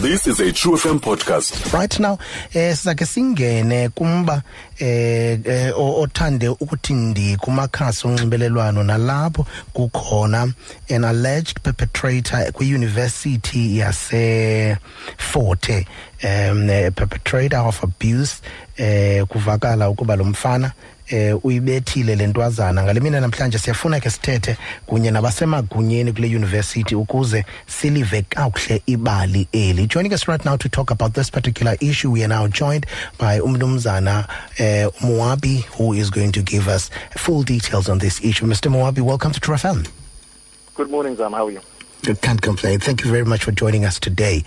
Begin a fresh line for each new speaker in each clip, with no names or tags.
This is a True FM podcast.
right now eh sizake singene kumba eh eh, othande ukuthi ndi kumakhasi onxibelelwano nalapho kukhona an alleged perpetrator kwi-university yase Forte um eh, perpetrator of abuse eh kuvakala ukuba lo mfana eh uyibethile lentwazana ngale mina namhlanje siyafuna ke sithethe kunye nabasemagunyeni kule university ukuze silive kakuhle ibali eli joining us right now to talk about this particular issue we are now joined by umnumzana eh Moabi who is going to give us full details on this issue Mr Moabi welcome to True
Good morning, Zam. How are you?
Can't complain. Thank you very much for joining us today.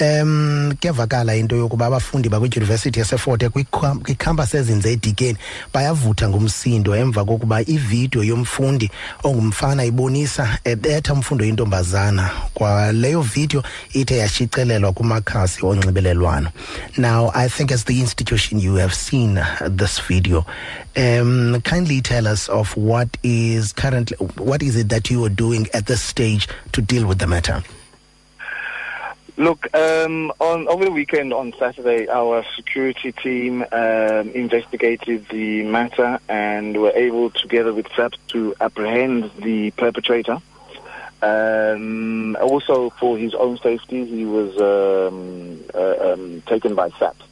Um kuyavakala into yokuba abafundi bakwidyunivesithi yaseFort Hare kwicampus ezinze edikeni bayavutha ngumsindo emva kokuba ividiyo yomfundi ongumfana ibonisa ebetha umfundo yentombazana kwaleyo vidiyo ithe yashicilelwa kumakhasi onxibelelwano now i think as the institution you have seen this video um kindly tell us of what is currently what is it that you are doing at this stage to deal with the matter
Look, um, on over the weekend on Saturday, our security team um, investigated the matter and were able, together with SAPS, to apprehend the perpetrator. Um, also, for his own safety, he was um, uh, um, taken by SAPS.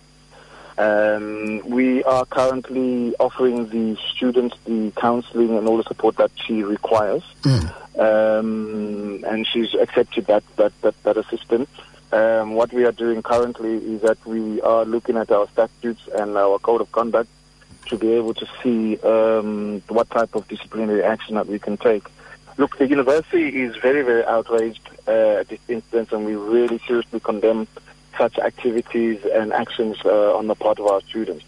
Um, we are currently offering the students the counselling and all the support that she requires, um, and she's accepted that that that, that assistance. Um, what we are doing currently is that we are looking at our statutes and our code of conduct to be able to see um, what type of disciplinary action that we can take. Look, the university is very, very outraged uh, at this instance, and we really seriously condemn such activities and actions uh, on the part of our students,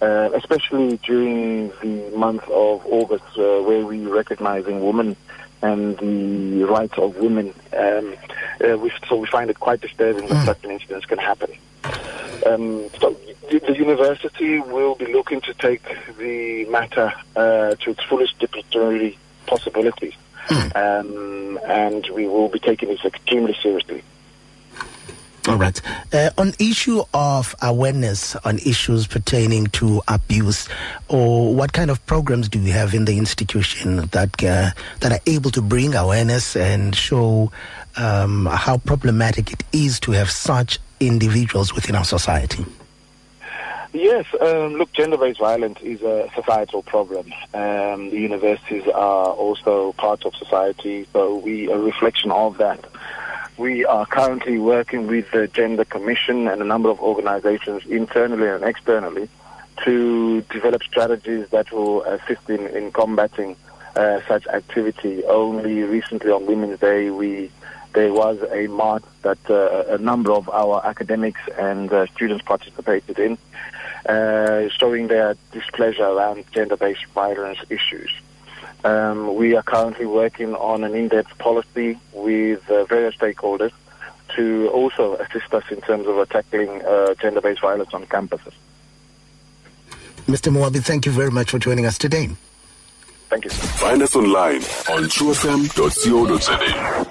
uh, especially during the month of August, uh, where we're recognizing women and the rights of women. Um, uh, we, so we find it quite disturbing that such an incident can happen. Um, so the, university will be looking to take the matter uh, to its fullest disciplinary possibilities, um, and we will be taking this extremely seriously.
All right. Uh, on issue of awareness on issues pertaining to abuse, or what kind of programs do you have in the institution that uh, that are able to bring awareness and show um, how problematic it is to have such individuals within our society?
Yes, um, look, gender-based violence is a societal problem. Um, the universities are also part of society, so we a reflection of that. We are currently working with the Gender Commission and a number of organizations internally and externally to develop strategies that will assist in, in combating uh, such activity. Only recently on Women's Day, we there was a march that uh, a number of our academics and uh, students participated in, uh, showing their displeasure around gender-based violence issues. Um, we are currently working on an in-depth policy with uh, various stakeholders to also assist us in terms of tackling uh, gender-based violence on campuses.
Mr. Moabi, thank you very much for joining us today.
Thank you.
Find us online on truefm.co.za.